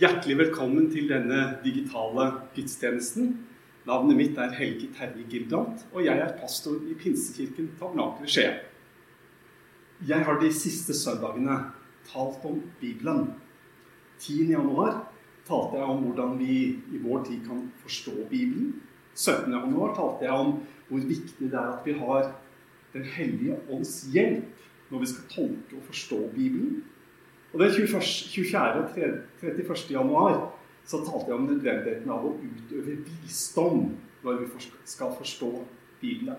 Hjertelig velkommen til denne digitale gudstjenesten. Navnet mitt er Helge Terje Gildant, og jeg er pastor i Pinsekirken Tabernakel Skien. Jeg har de siste søndagene talt om Bibelen. 10. januar talte jeg om hvordan vi i vår tid kan forstå Bibelen. 17. januar talte jeg om hvor viktig det er at vi har Den hellige ånds hjelp når vi skal tolke og forstå Bibelen. Og den 24. og 31. januar så talte jeg om nødvendigheten av å utøve visdom når vi skal forstå Bibelen.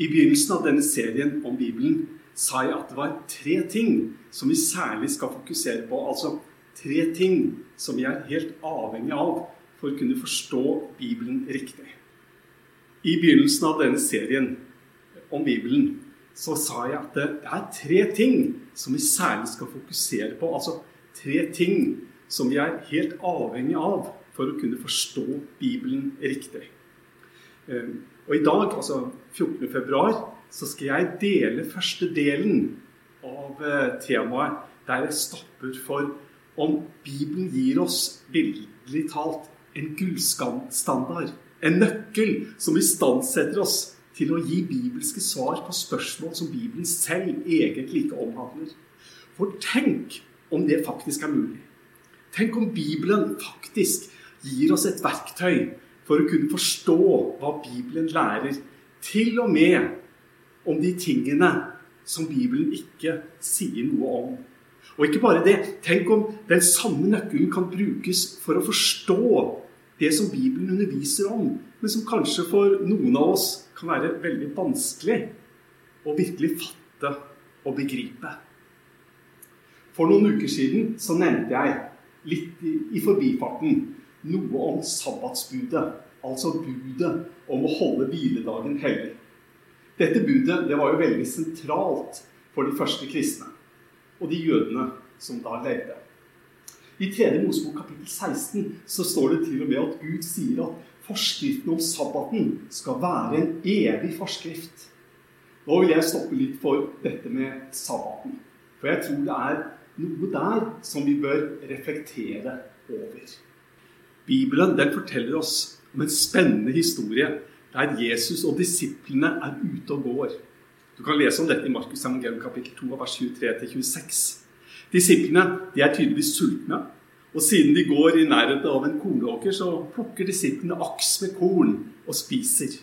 I begynnelsen av denne serien om Bibelen sa jeg at det var tre ting som vi særlig skal fokusere på. Altså tre ting som vi er helt avhengig av for å kunne forstå Bibelen riktig. I begynnelsen av denne serien om Bibelen så sa jeg at det er tre ting som vi særlig skal fokusere på. Altså tre ting som vi er helt avhengig av for å kunne forstå Bibelen riktig. Ehm, og i dag, altså 14. februar, så skal jeg dele første delen av eh, temaet der jeg stopper for om Bibelen gir oss bildelig talt en gullstandard. En nøkkel som istandsetter oss til å gi bibelske svar på spørsmål som Bibelen selv egentlig ikke omhandler. For tenk om det faktisk er mulig. Tenk om Bibelen faktisk gir oss et verktøy for å kunne forstå hva Bibelen lærer, til og med om de tingene som Bibelen ikke sier noe om. Og ikke bare det. Tenk om den samme nøkkelen kan brukes for å forstå det som Bibelen underviser om, men som kanskje for noen av oss kan være veldig vanskelig å virkelig fatte og begripe. For noen uker siden så nevnte jeg litt i, i forbifarten noe om sabbatsbudet. Altså budet om å holde hviledagen hellig. Dette budet det var jo veldig sentralt for de første kristne og de jødene som da levde. I 3. Mosebok kapittel 16 så står det til og med at Gud sier at forskriften om sabbaten skal være en evig forskrift. Nå vil jeg stoppe litt for dette med sabbaten. For jeg tror det er noe der som vi bør reflektere over. Bibelen den forteller oss om en spennende historie der Jesus og disiplene er ute og går. Du kan lese om dette i Markus evangelium kapittel 2, vers 23-26. Disiplene de er tydeligvis sultne. Og siden de går i nærheten av en kornåker, så plukker disiplene aks med korn og spiser.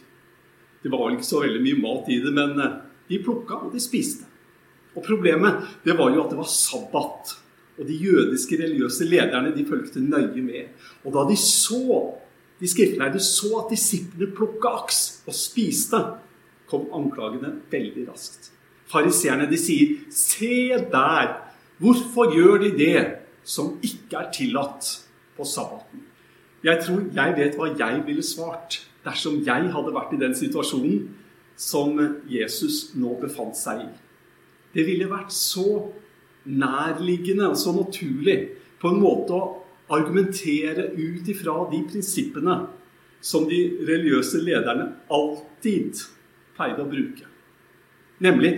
Det var vel ikke så veldig mye mat i det, men eh, de plukka, og de spiste. Og Problemet det var jo at det var sabbat. Og de jødiske religiøse lederne de fulgte nøye med. Og da de så, de skriftlærde så at disiplene plukka aks og spiste, kom anklagene veldig raskt. Fariseerne de sier, 'Se der! Hvorfor gjør de det?' Som ikke er tillatt på sabbaten. Jeg tror jeg vet hva jeg ville svart dersom jeg hadde vært i den situasjonen som Jesus nå befant seg i. Det ville vært så nærliggende og så naturlig på en måte å argumentere ut ifra de prinsippene som de religiøse lederne alltid pleide å bruke. Nemlig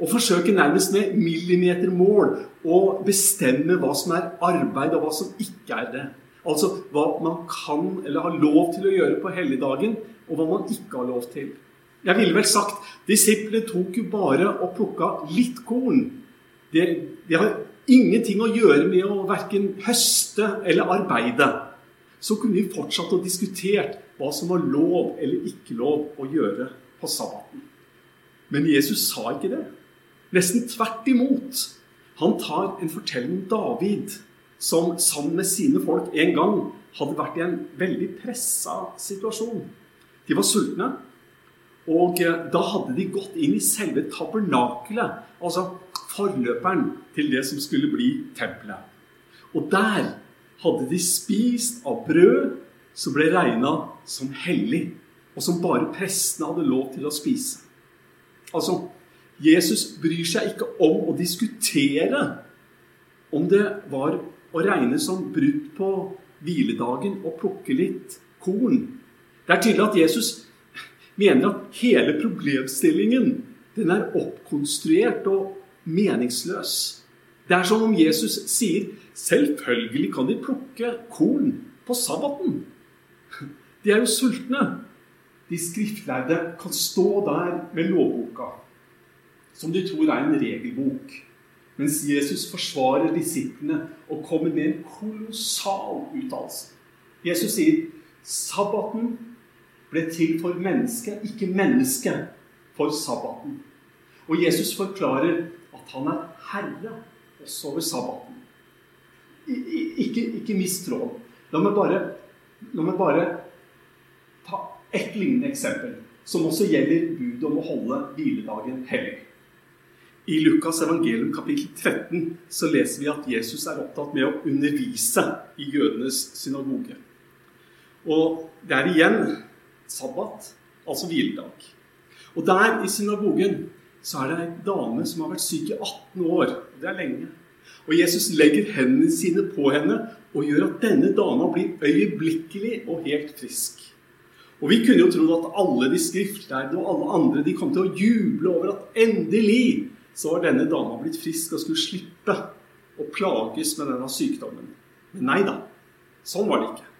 å forsøke nærmest med millimetermål å bestemme hva som er arbeid, og hva som ikke er det. Altså hva man kan eller har lov til å gjøre på helligdagen, og hva man ikke har lov til. Jeg ville vel sagt disiplene tok jo bare og plukka litt korn. Det, de har ingenting å gjøre med å verken høste eller arbeide. Så kunne vi fortsatt å diskutert hva som var lov eller ikke lov å gjøre på sabbaten. Men Jesus sa ikke det. Nesten tvert imot. Han tar en fortelling om David, som sammen med sine folk en gang hadde vært i en veldig pressa situasjon. De var sultne, og eh, da hadde de gått inn i selve tabernakelet, altså forløperen til det som skulle bli tempelet. Og der hadde de spist av brød som ble regna som hellig, og som bare prestene hadde lov til å spise. Altså, Jesus bryr seg ikke om å diskutere om det var å regne som brudd på hviledagen å plukke litt korn. Det er tydelig at Jesus mener at hele problemstillingen den er oppkonstruert og meningsløs. Det er som om Jesus sier selvfølgelig kan de plukke korn på sabbaten. De er jo sultne. De skriftlærde kan stå der med lovboka, som de tror er en regelbok, mens Jesus forsvarer disiplene og kommer med en kolossal uttalelse. Jesus sier sabbaten ble til for mennesket, ikke mennesket for sabbaten. Og Jesus forklarer at han er herre også over sabbaten. Ikke, ikke mist tråden. La meg bare, la meg bare ta ett lignende eksempel, som også gjelder budet om å holde hviledagen hellig. I Lukas evangelium kapittel 13 så leser vi at Jesus er opptatt med å undervise i jødenes synagoge. Og det er igjen sabbat, altså hviledag. Og der i synagogen så er det ei dame som har vært syk i 18 år. Det er lenge. Og Jesus legger hendene sine på henne og gjør at denne dama blir øyeblikkelig og helt frisk. Og Vi kunne jo trodd at alle de skriftlærde og alle andre de kom til å juble over at endelig så var denne dama blitt frisk og skulle slippe å plages med denne sykdommen. Men nei da. Sånn var det ikke.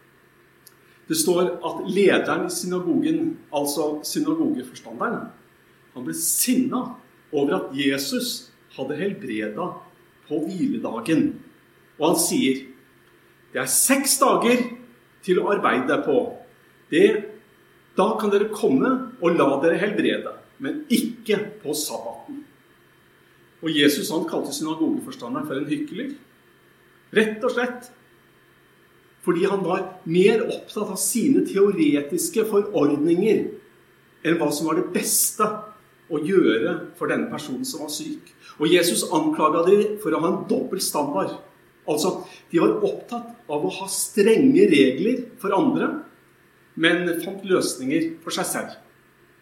Det står at lederen i synagogen, altså synagogeforstanderen, han ble sinna over at Jesus hadde helbreda på hviledagen. Og han sier det er seks dager til å arbeide på. Det, da kan dere komme og la dere helbrede, men ikke på sabbaten. Og Jesus han kalte synagogeforstanderen for en hykler. Rett og slett fordi han var mer opptatt av sine teoretiske forordninger enn hva som var det beste å gjøre for denne personen som var syk. Og Jesus anklaga dem for å ha en dobbel standard. Altså, De var opptatt av å ha strenge regler for andre, men fant løsninger for seg selv.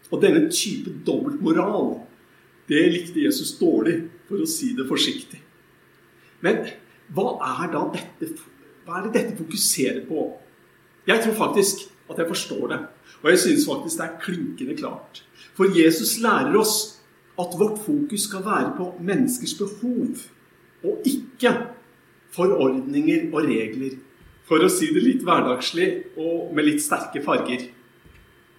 Og denne type dobbeltmoral, det likte Jesus dårlig, for å si det forsiktig. Men hva er da dette? Hva er det dette fokuserer på? Jeg tror faktisk at jeg forstår det. Og jeg synes faktisk det er klinkende klart. For Jesus lærer oss at vårt fokus skal være på menneskers behov, og ikke forordninger og regler. For å si det litt hverdagslig og med litt sterke farger.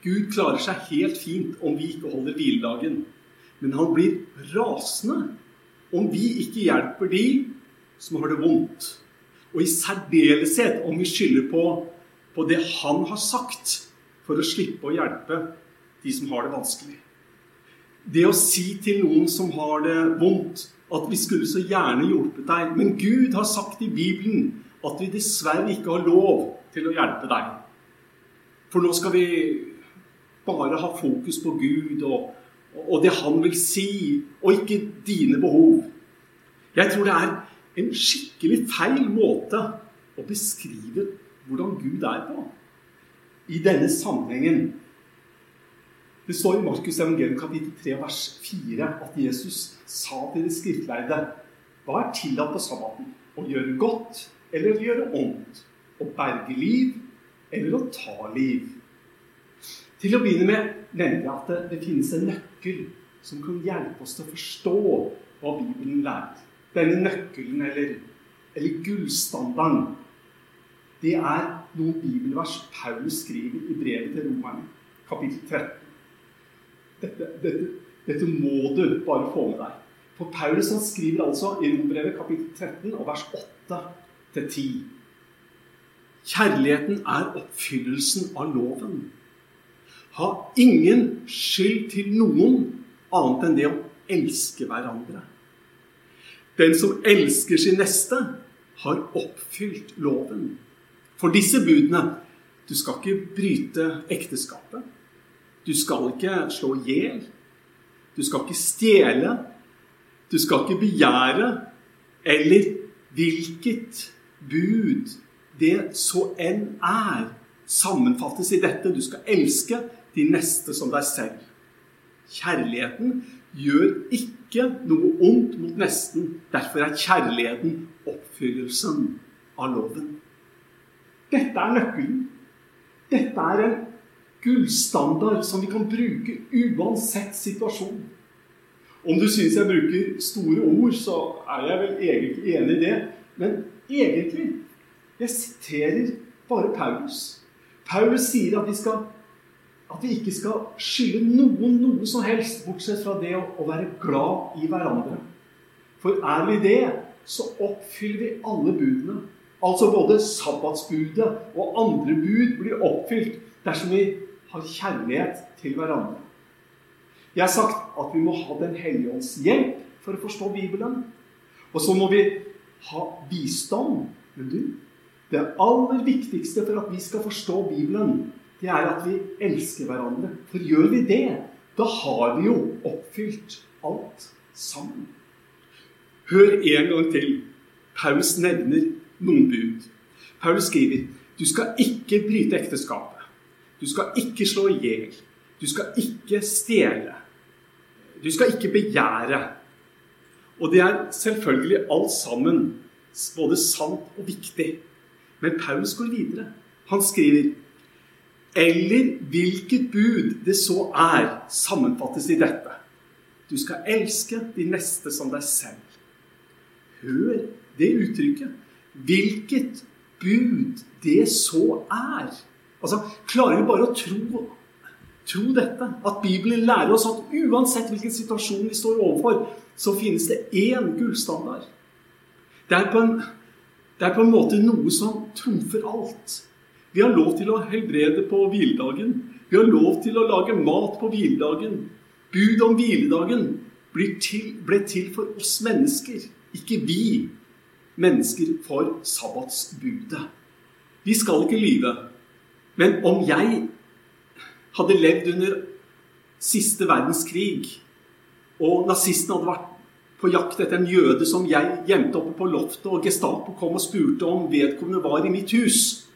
Gud klarer seg helt fint om vi ikke holder hviledagen. Men han blir rasende om vi ikke hjelper de som har det vondt. Og i særdeleshet om vi skylder på, på det han har sagt, for å slippe å hjelpe de som har det vanskelig. Det å si til noen som har det vondt, at vi skulle så gjerne hjulpet deg, men Gud har sagt i Bibelen at vi dessverre ikke har lov til å hjelpe deg. For nå skal vi bare ha fokus på Gud og, og det han vil si, og ikke dine behov. Jeg tror det er en skikkelig feil måte å beskrive hvordan Gud er på. I denne sammenhengen Det står i Markus evangelium kapittel 3 vers 4 at Jesus sa til de skriftlærde Hva er tillatt på sabbaten? Å gjøre godt eller gjøre ondt? Å berge liv eller å ta liv? Til å begynne med nevnte jeg at det, det finnes en nøkkel som kan hjelpe oss til å forstå hva Bibelen lærer denne nøkkelen, eller, eller gullstandarden, det er noen bibelvers Paulus skriver i brevet til romerne, kapittel 13. Dette, dette, dette, må du bare få med deg. For Paulus han skriver altså i Rombrevet kapittel 13 og vers 8 til 10. Kjærligheten er oppfyllelsen av loven. Ha ingen skyld til noen annet enn det å elske hverandre. Den som elsker sin neste, har oppfylt loven. For disse budene Du skal ikke bryte ekteskapet. Du skal ikke slå i hjel. Du skal ikke stjele. Du skal ikke begjære. Eller hvilket bud det så enn er, sammenfattes i dette. Du skal elske de neste som deg selv. Kjærligheten gjør ikke noe ondt mot nesten. Derfor er kjærligheten oppfyllelsen av loven. Dette er nøkkelen. Dette er en gullstandard som vi kan bruke uansett situasjon. Om du syns jeg bruker store ord, så er jeg vel egentlig enig i det. Men egentlig Jeg siterer bare Paulus. Paulus sier at vi, skal, at vi ikke skal skylde noen noe som helst, bortsett fra det å, å være glad i hverandre. For er vi det, så oppfyller vi alle budene. Altså både sabbatsbudet og andre bud blir oppfylt dersom vi har kjærlighet til hverandre. Jeg har sagt at vi må ha Den hellige ånds hjelp for å forstå Bibelen. Og så må vi ha visdom. Men du, det aller viktigste for at vi skal forstå Bibelen, det er at vi elsker hverandre. For gjør vi det, da har vi jo oppfylt alt sammen. Hør en gang til. Paulus nevner noen bud. Paulus skriver du skal ikke bryte ekteskapet. Du skal ikke slå i hjel. Du skal ikke stjele. Du skal ikke begjære. Og det er selvfølgelig alt sammen både sant og viktig. Men Paulus går videre. Han skriver Eller hvilket bud det så er, sammenfattes i dette. Du skal elske de neste som deg selv. Hør det uttrykket. Hvilket bud det så er. Altså, Klarer vi bare å tro, tro dette? At Bibelen lærer oss at uansett hvilken situasjon vi står overfor, så finnes det én gullstandard. Det er, på en, det er på en måte noe som trumfer alt. Vi har lov til å helbrede på hviledagen. Vi har lov til å lage mat på hviledagen. Bud om hviledagen til, ble til for oss mennesker, ikke vi mennesker for sabbatsbudet. Vi skal ikke lyve. Men om jeg hadde levd under siste verdenskrig, og nazistene hadde vært på jakt etter en jøde som jeg gjemte oppe på loftet, og Gestapo kom og spurte om vedkommende var i mitt hus.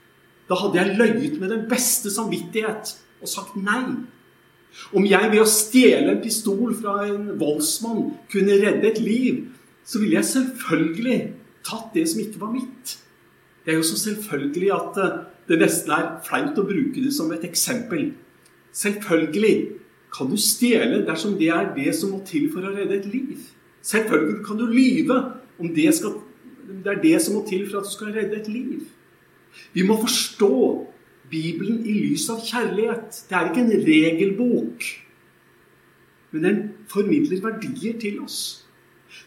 Da hadde jeg løyet med den beste samvittighet og sagt nei. Om jeg ved å stjele en pistol fra en voldsmann kunne redde et liv, så ville jeg selvfølgelig tatt det som ikke var mitt. Det er jo så selvfølgelig at eh, det nesten er flaut å bruke det som et eksempel. Selvfølgelig kan du stjele dersom det er det som må til for å redde et liv. Selvfølgelig kan du lyve om det, skal, det er det som må til for at du skal redde et liv. Vi må forstå Bibelen i lys av kjærlighet. Det er ikke en regelbok, men den formidler verdier til oss.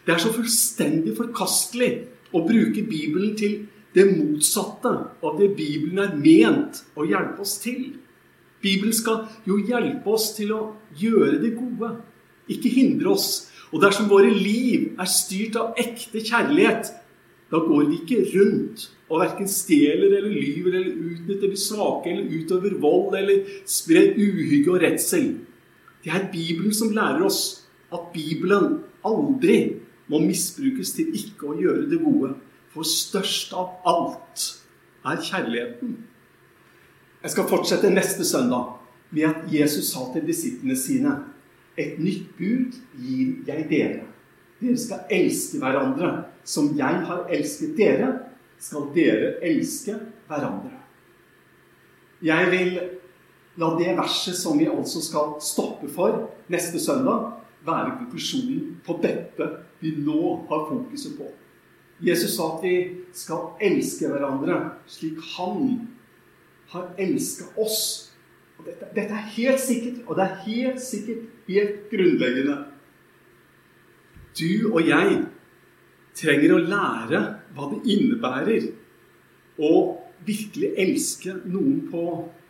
Det er så fullstendig forkastelig å bruke Bibelen til det motsatte av det Bibelen er ment å hjelpe oss til. Bibelen skal jo hjelpe oss til å gjøre det gode, ikke hindre oss og dersom våre liv er styrt av ekte kjærlighet, da går vi ikke rundt og verken stjeler eller lyver eller utnytter de svake eller utøver vold eller sprer uhygge og redsel. Det er Bibelen som lærer oss at Bibelen aldri må misbrukes til ikke å gjøre det gode. For størst av alt er kjærligheten. Jeg skal fortsette neste søndag med at Jesus sa til disiplene sine et nytt bud gir jeg dere. Dere skal elske hverandre. Som jeg har elsket dere, skal dere elske hverandre. Jeg vil la det verset som vi altså skal stoppe for neste søndag, være konklusjonen på dette vi nå har fokuset på. Jesus sa at vi skal elske hverandre slik han har elska oss. Dette, dette er helt sikkert, og det er helt sikkert helt grunnleggende. Du og jeg trenger å lære hva det innebærer å virkelig elske noen på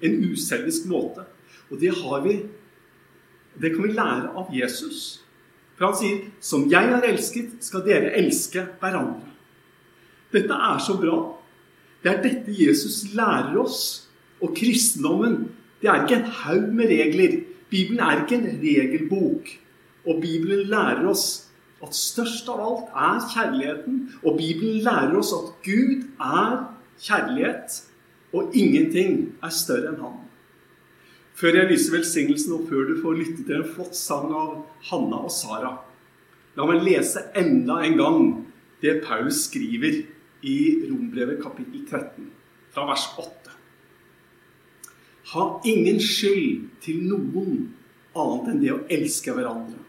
en uselvisk måte. Og det har vi Det kan vi lære av Jesus. For han sier 'Som jeg har elsket, skal dere elske hverandre'. Dette er så bra. Det er dette Jesus lærer oss. Og kristendommen, det er ikke en haug med regler. Bibelen er ikke en regelbok. Og Bibelen lærer oss at størst av alt er kjærligheten. Og Bibelen lærer oss at Gud er kjærlighet, og ingenting er større enn Han. Før jeg lyser velsignelsen, og før du får lytte til en flott sang av Hanna og Sara, la meg lese enda en gang det Paulus skriver i Rombrevet kapittel 13, fra vers 8. Ha ingen skyld til noen annet enn det å elske hverandre.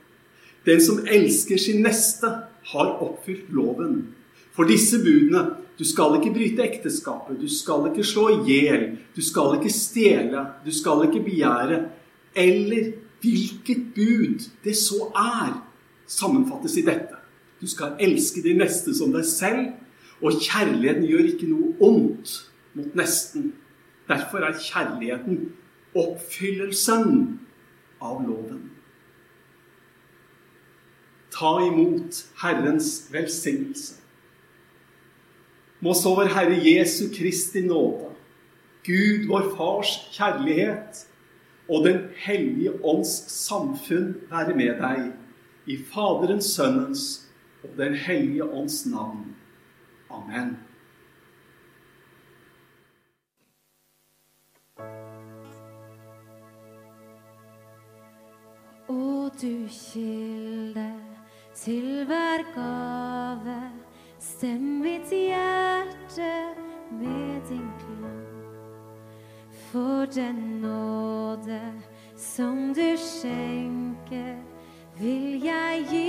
Den som elsker sin neste, har oppfylt loven. For disse budene du skal ikke bryte ekteskapet, du skal ikke slå i hjel, du skal ikke stjele, du skal ikke begjære. Eller hvilket bud det så er, sammenfattes i dette. Du skal elske din neste som deg selv, og kjærligheten gjør ikke noe ondt mot nesten. Derfor er kjærligheten oppfyllelsen av loven. Ta imot Herrens velsignelse. Må så vår Herre Jesu Kristi nåde, Gud vår Fars kjærlighet og Den hellige ånds samfunn være med deg i Faderens, Sønnens og Den hellige ånds navn. Amen. Å, du kilde til hver gave, stem mitt hjerte med din klang. For den nåde som du skjenker, vil jeg gi